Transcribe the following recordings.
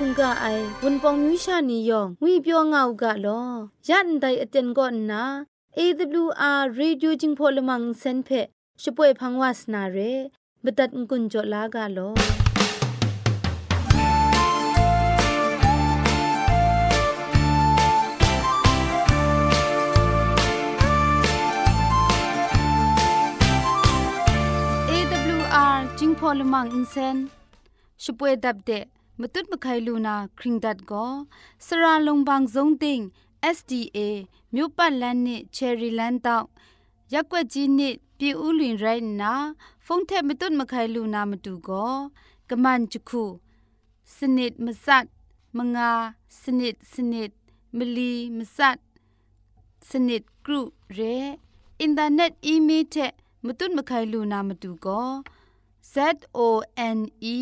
ราคุงกะไอวุนปองมิวชานียองงุยเปียวงาวกะลอยันไดอเต็นก่อนนา AWR Radio จิงพอลมังเซนเพช่วยพังวาสนาเรบดัดงุนจลากาลอ AWR จิงพอลมังอินเซนช่วยดับเด มตุดมะไคลูนาคริงดัดก็สระลงบางซงติง SDA မြို့ပတ်လန်းနစ်ချယ်ရီလန်းတောက်ရက်ွက်ကြီးနစ်ပြည်ဦးလွင်ရိုင်းနာဖုန်ထက်မတွတ်မခိုင်လူနာမတူကောကမန်ချခုစနစ်မစတ်မငါစနစ်စနစ်မလီမစတ်စနစ်ဂရုရဲအင်တာနက်အီးမေးလ်မတွတ်မခိုင်လူနာမတူကော Z O N E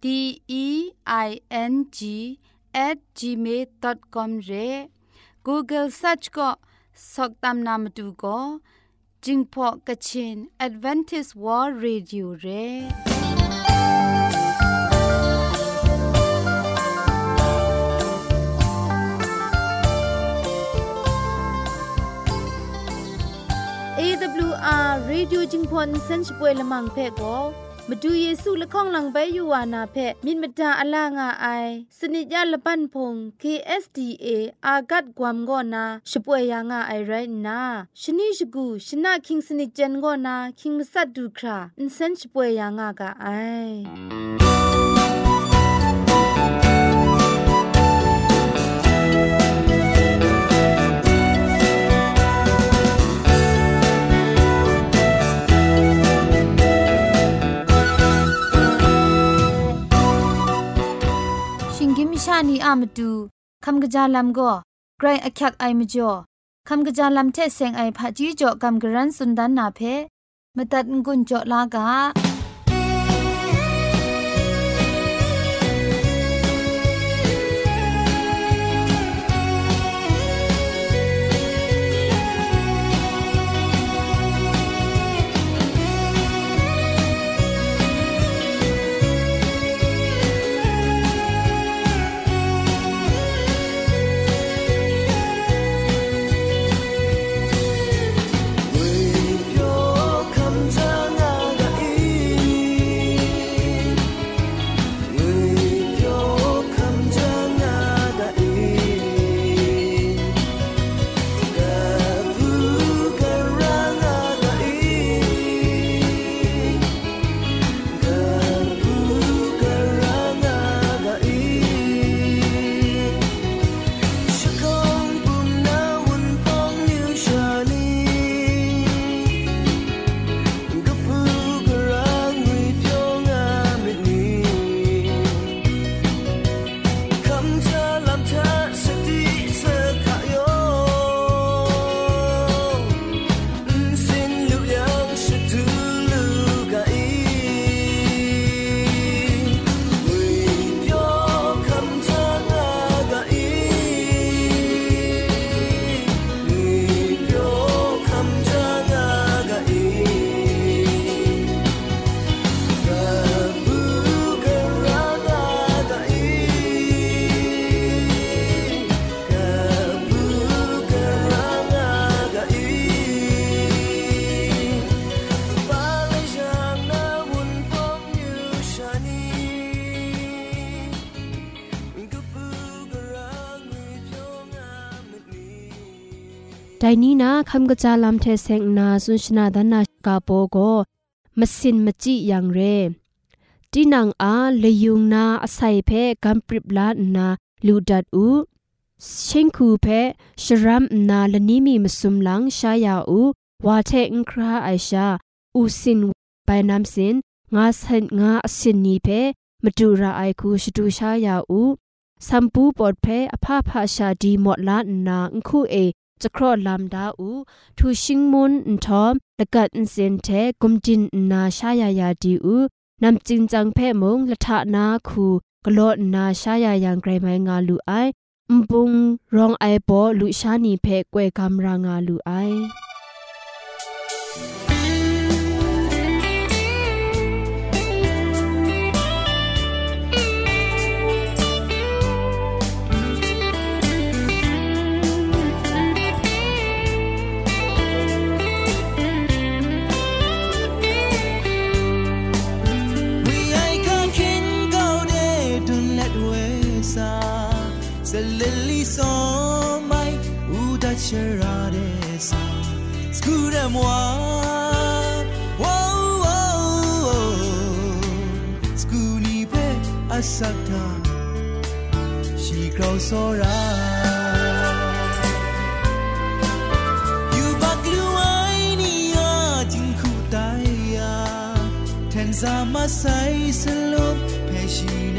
d e i n g at gmail.com re google search ko soktam namatu ko jingpo kachin advantage world radio re AWR radio jingpon sense pwe lamang phe ko ซนช่วยละมังเพ่ก็มาดูเยซูละข้องหลังใบยูวานาเพมินมดาอลางาไอสนิยาละปันพง KSDA อากัดกวมก็นาช่วยยางาไอไรนาชนิชกูชนะคิงสนิจันก็นาคิงมัสัดดูคราอินเซนช่วยยางากาไอ ชานีอามดูคำกระจาลำก็ไกรอักยักไอมจ่อคำกระจาลำเทเซงไอผาจีจ่อคำกระรันสุนดันนาเพมตัดงุนจ่อลากา ไดนี้นะคำกระจาลำเทเซงนาสุนชนาดานากาโปโกมสินมจิยังเรตีนังอาเลยุงนาอาศัยเพกัมปริบลานาลูดัดอูเชงคูเพชรัมนาลนิมีมสุมลังชายาอูวาเทงคราไอชาอูสินไปนำสินงาสันงาสินนีเพมาดูราไอคูชดูชายาอูสัมปูปอดเพอภาพาชาดีหมดลานนาอุคูเอ จะครอลามดาอูทูชิงมุนนทอมละกัดอินเซนเทกุมจินนาชายายาดีอูนำจิงจังเพ่มงละทะนาคูกลอนาชายายังไกรไมงาลูไอมบุงรองไอปอลุชานีเพ่กวยกำรางาลูไอ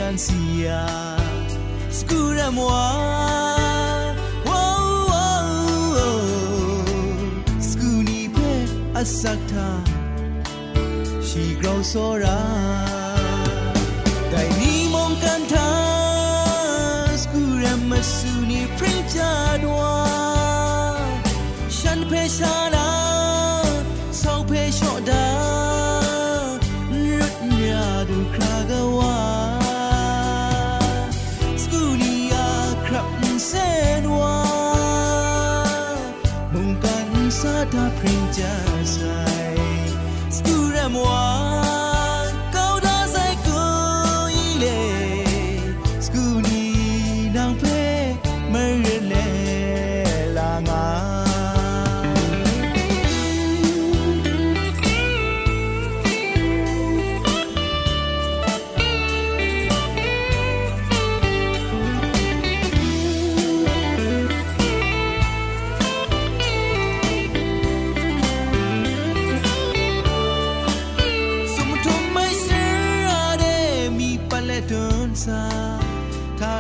Francia. Secours-moi. Oh, oh, oh. Secours-ni-pe asakta. She grows so right. Dai ni mon canta. Secours-ma-su-ni-prinja-doi. Shan-pe-shan.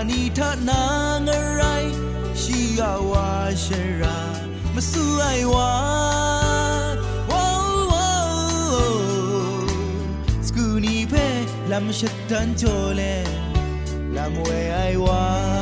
နီထနာငရိုင်းရှိရဝါရှရာမဆူအိုင်ဝါ Scuni pe lam shattan chole lam we ai wa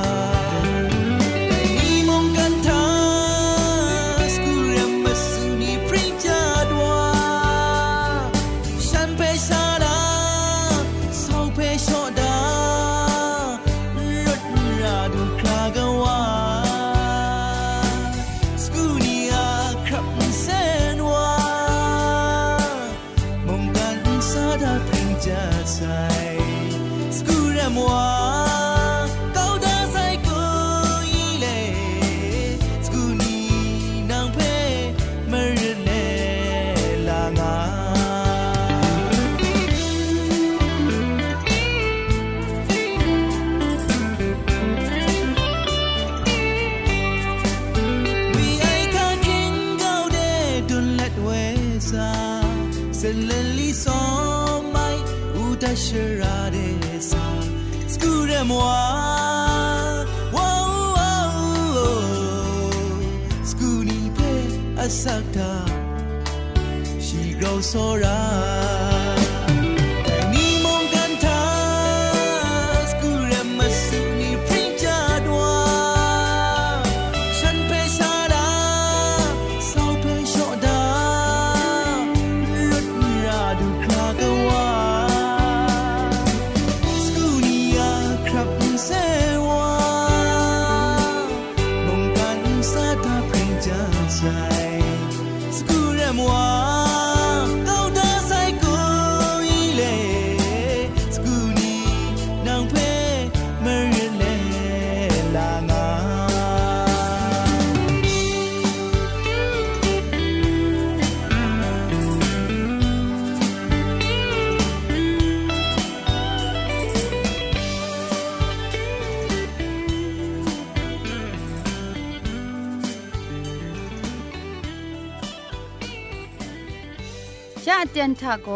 ทะโก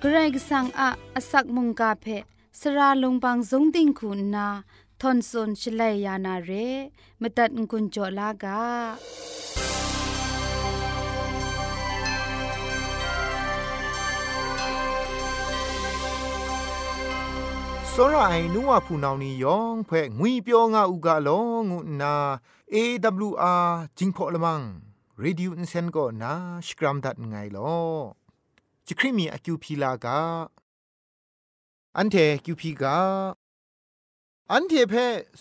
เกรกสังอะอสักมุงกาเพสราลงบางสงติงคุณนาทอนซนชลยยานาเรมตัดงุญจลากาစောရအိုင်နူဝဖူနောင်နီယောင်ဖဲငွီပြောငါဥကလောငုနာ AWR ဂျင်းဖော်လမန်ရေဒီယိုအန်စန်ကိုနာစကရမ်ဒတ်ငိုင်လော จะคริมีอคิวพีลากาอันเทคิวพีกาอันเทเพ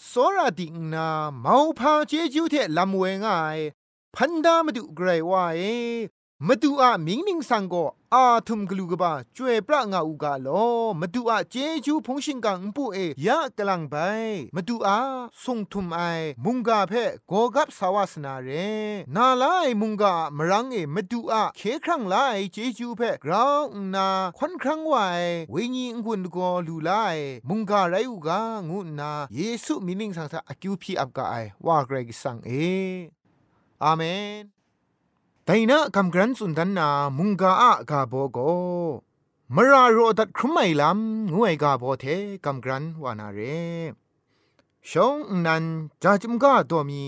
โซราดิงนาเมาพาเจจูเทลำเวง่ายพันดามดุเกรวาย มาดูอะมิงมิงสังก็อาทุมกลูกบาจวยปรางาอูกาลอมาดูอะเจจูพงชิงกังปูเอยะกลังไปมาดูอะส่งทุมไอมุงกาเพโกกับสาวาสนาเรนาลายมุงกามรังเอมาดูอะเคครั้งไลเจจูเพกราวนาควันครั้งไวเวญีงุนกอลู ไดนาเนิงสังสะกาไอว่าเกรกสังเออาเมนแต่นะคำกรันสุนทันนามุงกาอะกาโบโกมราโรดัดครุมไมลำงวยกาโบเทคำกรันวานาเรชงนันจาจิมกาตัวมี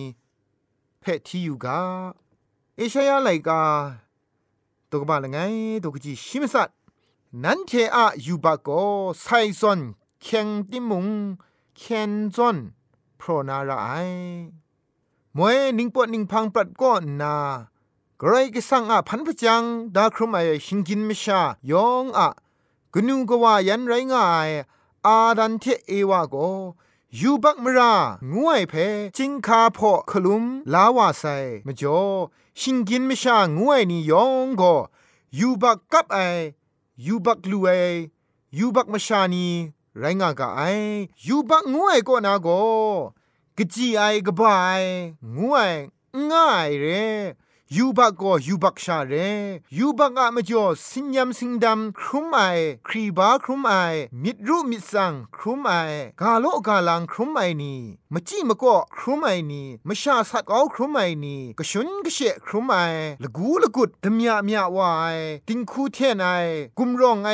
เพทที่อยู่กาเอชายาไลกาตกบาลไงตกจีชิมสัตนันเทอะยูบาโกไซซอนเคียงติมุงเคียนซอนพรนาราไอมวยนิงปวดนิงพังปรัดก้อนนา กรกิสังอะพันพจังดาครุมไอหิงกินมชายองอะกนูกว่ายันไรง่ายอาดันเทเอวาโกยูบักมรางวยเพจิงคาพอคลุมลาวาไซมจ่อหิงกินมชางวยนี่ยองโกยูบักกับไอยูบักลูเอยูบักมชานีไรงากาไอยูบักงวยก็นาโกกจีไอกบายงวยง่ายเร ยูบักก็ยูบักชาเรยูบักอะมจ่อสิญญมสิงดำครุมไอครีบาครุมไอมิดรูมิดสังครุมไอกาโลกาลังครุมไอนีมจีมก็ครุมไอนีมชาสักเอาครุมไอนีกชุนกเชครุมไอละกูละกุดดมยาเมียวายติงคูเทนไอกุมรองไอ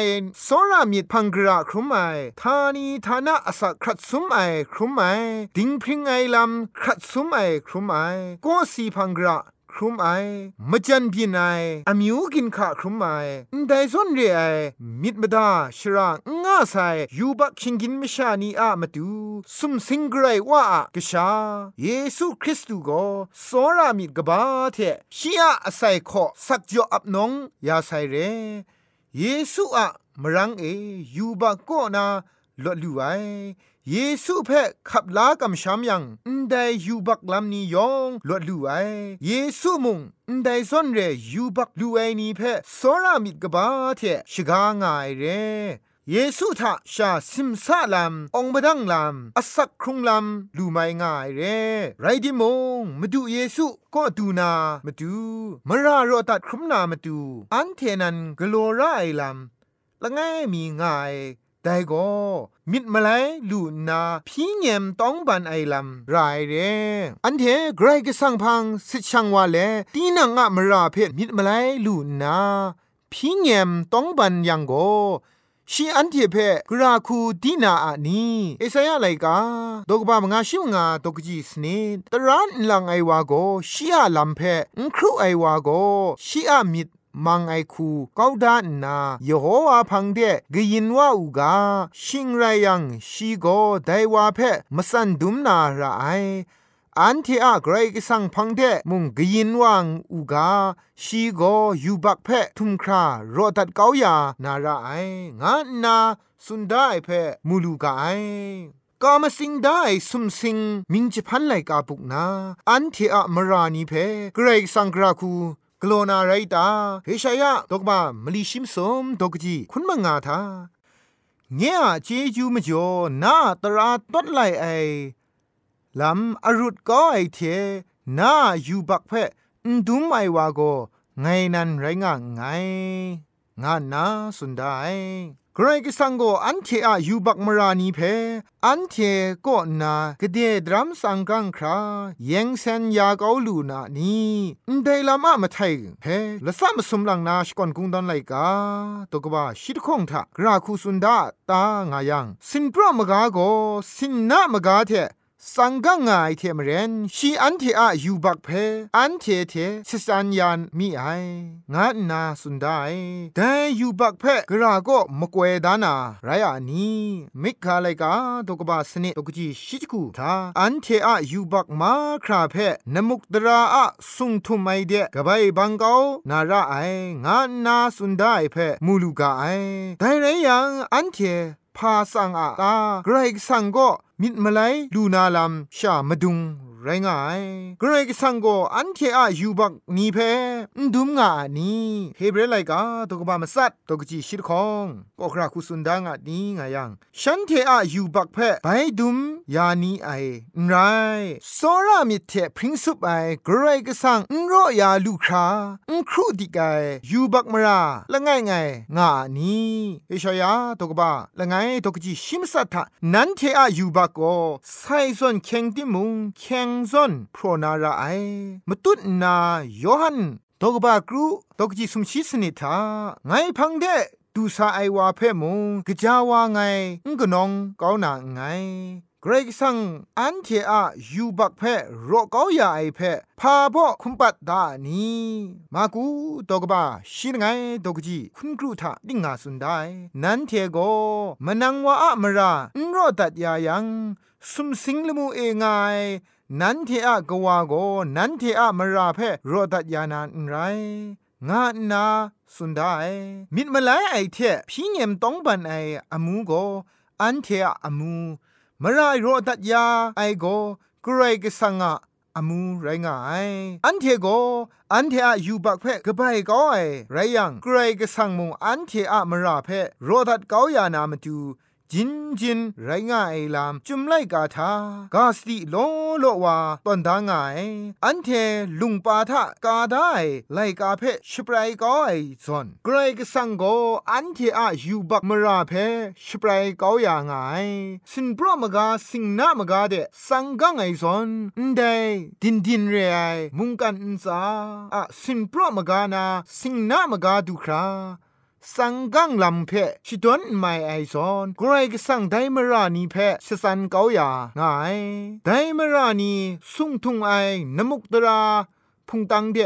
สรามิดพังกราครุมไอทานีทานะอสักครัดซุมไอครุมไอติงพริงไอลำครัดซุมไอครุมไอก็สีพังกรา ครุมไอมจันพีนไออมิวกินขะครุมไอแต่ส่วนเรไอมิดมดาชราง่าไซยูบักชิงกินมชานีอะมาดูสุมสิงไกรว่ากะชาเยซูคริสต์ก็สอรามิดกบาเทชียอาศัยขอสักจออับนองยาไซเรเยซูอะมรังเอยูบักก็นาลดลูไอ เยซูเพ่ขับลากำชามยังอันใดยูบักลำนี้ยองลวดลูไอเยซูมุงอันใดซ่อนเรยูบักลูไอนี้เพ่สรามิดกบาเทชกางายเรเยซูทะชาซิมซาลามองบดังลามอสักครุงลามลูไม่ง่ายเรไรดิมงมาดูเยซูก็ดูนามาดูมรารอตัดครุมนามาดูอันเทนันกโลไรลามละไงมีง่าย แต่ก็มิดมาไลลูนาพี่เงมต้องบันไอลำรายเรอันเทไกรก็สังพังสิช่างว่าเลตีนังอะมราเพมิดมาไลลูนาพี่เงมต้องบันยังโกชีอันเทเพกราคูดีนาอะนีเอสยาไลกาดอกบามงาชิมงาดอกจีสเนตรันลังไอวาโกชีอาลัมเพงครูไอวาโกชีอามิด มังไอคูก้าวดานนายโฮวาพังเดกยินว่าอูกาชิงไรยังชีโกไดวาเพมสันดุมนาระไออันที่อะไกรกสังพังเดมุงกยินวังอูกาชีโกยูบักเพทุมครารอดัดเกาอยานาระไองานนาสุนได้เพมูลูกาไอกามสิงได้สุมสิงมิงจิพันไลกาปุกนา อันที่อะมรานีเพเกรกสังกราคู กลนาไรตาเฮชายะดอกบามลีชิมสมดอกจีคุณมังงาทาเงียเจจูมจ่อนาตราตดไลไอลำอรุดก็ไอเทนาอยู่บักเพนดุมไอวาโกไงนันไรงะไงงานาสุดได้ กรกิสังโกอันเทอะยูบักมรานีเพอันเทก็นากเดดรัมสังกังคราเยงเซนยาเกาลูนานีไดลามะมาไทยเพละสัมสมลังนาชกอนกุงดอนไลกาตกบาชิดคงทะกราคูสุนดาตางายังสินปรมกาโกสินนามกาเท สังกังไงเทมเรนชีอันเทอะยูบักเพอันเทเทสิสัญญาณมีไองานาสุดได้แต่ยูบักเพกราก็มกเวดานาไรอะนีมิกคาไลกาตกบาสเนตกจีชิจกูทาอันเทอะยูบักมาคราเพนมุกตราอะสุงทุมไมเดกบายบังเกานาระไองานาสุดได้เพมูลูกาไอแต่ไรยังอันเท พาสังอาตาไกรสังก็มิดมาไลลูนาลัมชามาดุง ไรไรง่ายเกรกสังโกอันเทอะยูบักนีเพดุมงานีเฮเบรไลกาตกบามสัตตกจีชิดคองก็คราคุสุนดางอะนีงายังฉันเทอะยูบักเพไปดุมยานีไอไรโซรามิเทพริ้งสุบไอเกรกสังนโรยาลูคราอุครูดิกายยูบักมราละง่ายไงงานีเอชายาตกบาละไงตกจีชิมสัตทะนันเทอะยูบักโกไซซอนเค็งติมุงเค็งซอนโพรนาราไอมตุนนายอหันตกบากรูตกจีสุมชิสนิทาไงพังเดดูซาไอวาเพ่มงกะจาวาไงงกนองกาวนาไงเกรกสังอันเทอะยูบักเพโรกอยาไอเพพาบอคุมปัดดานีมากูตกบาชินไงตกจีคุณครูทาดิงาสุนได้นันเทโกมนังวาอะมราอุนโรตัดยายังสุมสิงลมูเองไง นันเทอะกวาโกนันเทอะมราเพโรตัดยานานไร งานาสุนได้มิดมาไลไอเทพี่เงมต้องบันไออามูโกอันเทอะอามูมรายโรตัดยาไอโกกรกสังะอามูไรงายอันเทโกอันเทอะยูบักเพกบายก็ไอไรยังกรกสังมงอันเทอะมราเพโรตัดเกาอยานามาดู จินจินไรง่ายลามจุมไลกาทากาสติโลโลวาตอนดางายอันเทลุงปาทะกาได้ไลกาเพชปรายก็ไอซอนเกรกสังโกอันเทอะยูบักมราเพชปรายก็อย่างายสินปรมกาสิงนามกาเดสังกังไอซอนนเดดินดินเรไอมุงกันอินซาอะสินปรมกานาสิงนามกาดูครา สังกังลำเพชิดวนไม่ไอซอนกรก็สังไดมรานีเพชสันเกาหยาง่ายไดมรานีสุงทุงไอนมุกตรา พุงตังเด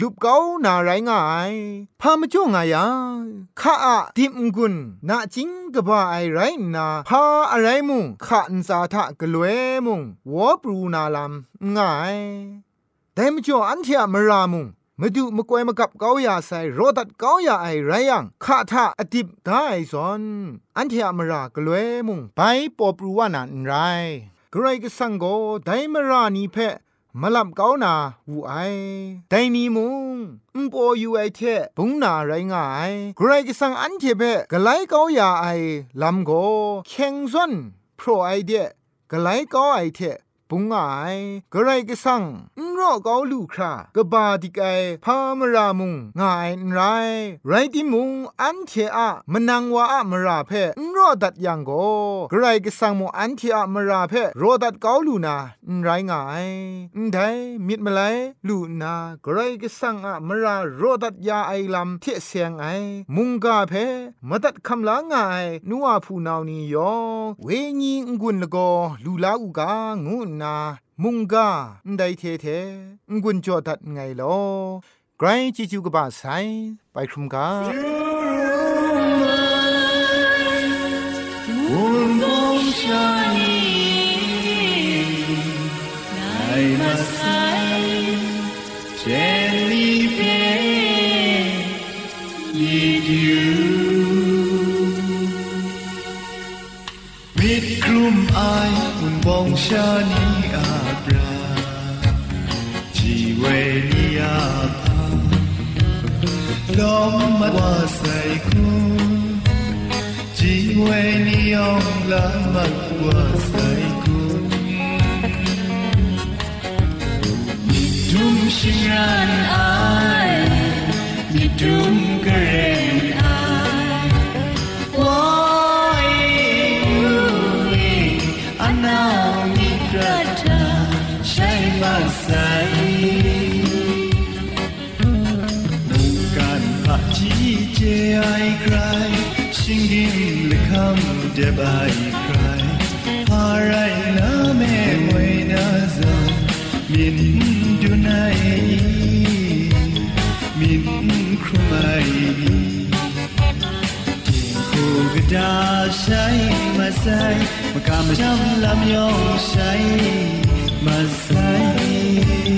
ลุบเกานาไรง่ายพามาจ่งายาข้าอะดิมกุนนาจิงกบ้าไอไรนาพาอะไรมุงข้าอันสาทะกลวยมุงวอปรูนาลำง่ายแต่มจ่ออันเทียมรามุง มดูมกวยมากับเกาอยาใส่รดัดเกาอยาไอไรยังข้าท่าอดิบได้สอนอันเทียมรากลวยมุงไปปอปรูวานันไรกรก็สังโกไดมรานีเพะมาลับเกานาวูไอไดนีมุงอุปอยูไอเทบุงนาไรง่ายกรก็สังอันเทเพะกไลเกาอยาไอลำโกเข่งซอนโปรไอเดกไลเกาไอเท ปุงไงกระไรก็สั่งนรอเกาลูครากบาดิกไอพามรามุงงายไรไรติมุงอันเทอะมนังวาอะมราเพนรอดัดยังโกกระไรก็สั่งมุอันเทอะมราเพรอดัดเกาลูนาไรงายไดมิดมาไลลูนากระไรก็สั่งอะมรารอดัดยาไอลำเทเสียงไอมุงกาเพมตัดคำลางายนัวผู้นาวนี้ยองเวญีงุนละโกลูลาอูกางูนนา มุงกาไดเทเทงุนจอดัดไงลอไกรจิจูกบะไซไปครุมกามุงกงชานีไนมาไซเจลีเปยีดิวมิดกลุ่มไอาบราจีเวนีอาพาลมมาว่าใส่คุณ jiwe ni ong la makwa sai ku dum shingran ai mi dum karen jije ai cry singing the come de by cry Parai na me we na zo min dunai min krumai Ko gada shai masai makam cham lam yo shai masai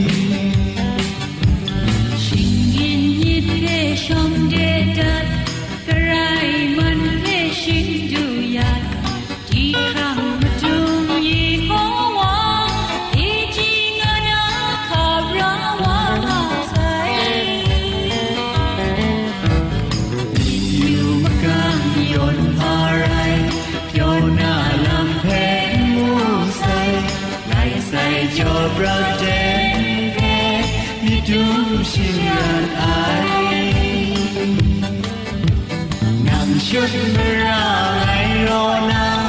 ชุดมราไงรอนัง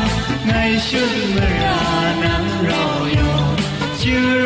ไงชุดมรานังรอย่ชื่อ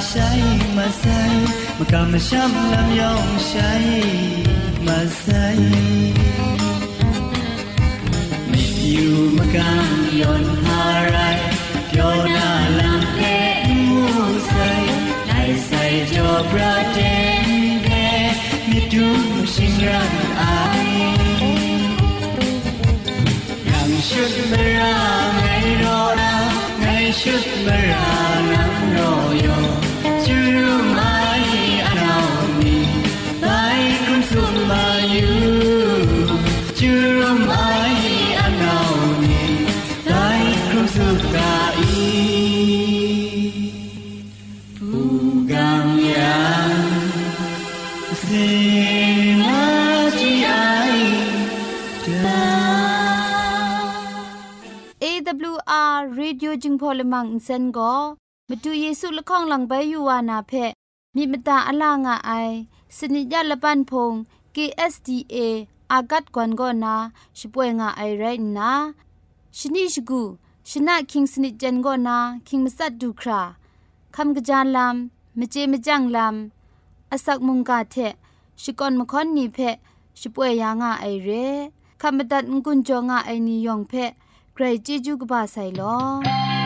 ดาใช้มาใส่มากำมาช้ำลำยองใช้มาใส่ไม่อยู่มากำยนหา AWR Radio จึงพอลมังอินเซนก็มาดูเยซูละข้องหลังใบยูวานาเพมีมตาอลางอไอสนิยาละปันพง KSDA อากัดกวนก็นาช่วยงาไอไรนะชนิชกูชนะคิงสนิจันก็นาคิงมัสัดดูคราคำกระจานลำมเจมจังลำอาศักมุงกาเทชิกอนมคอนนีเพช่วยยางาไอเรคำบัดงกุนจงาไอนิยองเพใครจีจูกบาไซลอ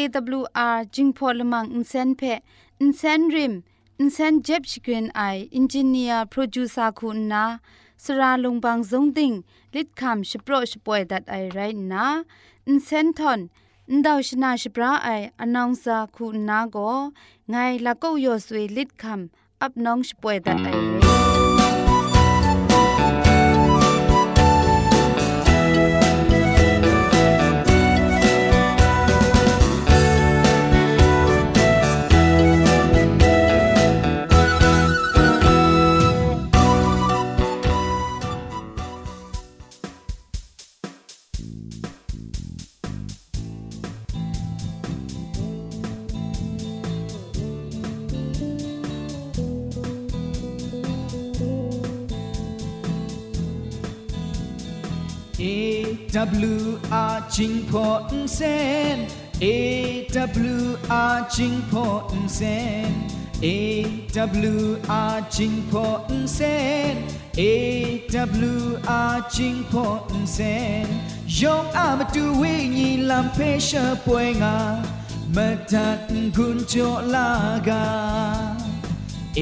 AWR jingpho lamang insen phe insen rim insen jeb chigrin ai engineer producer ku na sra longbang jong ding lit kham shpro shpoe that i write na insen ton ndaw shna shpra ai announcer ku na go ngai lakau yor sui lit kham up nong shpoe that i write A W R จิงพออินเซน A W R จิงพออินเซน A W R จิงพออินเซน A W R จิงพออินเซนยองอามาดูวิญีลำเพเชป่วยงามาดัดกุญจลากา A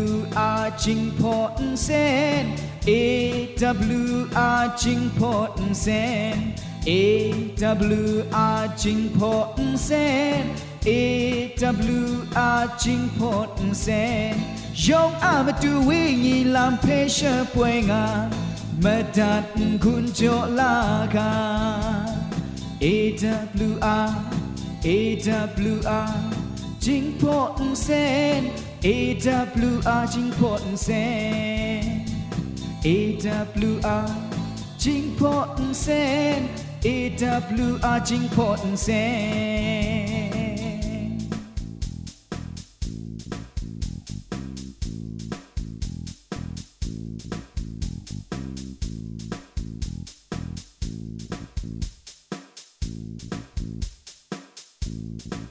W R จิงพออินเซน A W R จิงพออินเซน A W R จิงพออินเซน A W R จิงพออินเซนยองอามาดูวิญีลำเพเชป่วยงามาดัดกุญจลากา A W R A W R จิงพออินเซน A W R จิงพออินเซน A W R จิงพออินเซน A W R จิงพออินเซน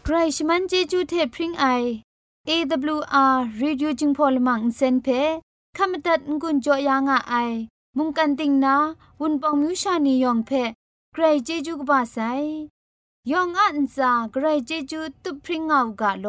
ใครชมันเจจูเทพริงไอ AWR Radio จึงพอลมังเซนเพ ขมตัดงุนจอยางอ้ายมุงกันติงนาวุนปองมิวชานียองเพใครเจจูกบาไซยองอันซาใครเจจูตุพริงเอากาโล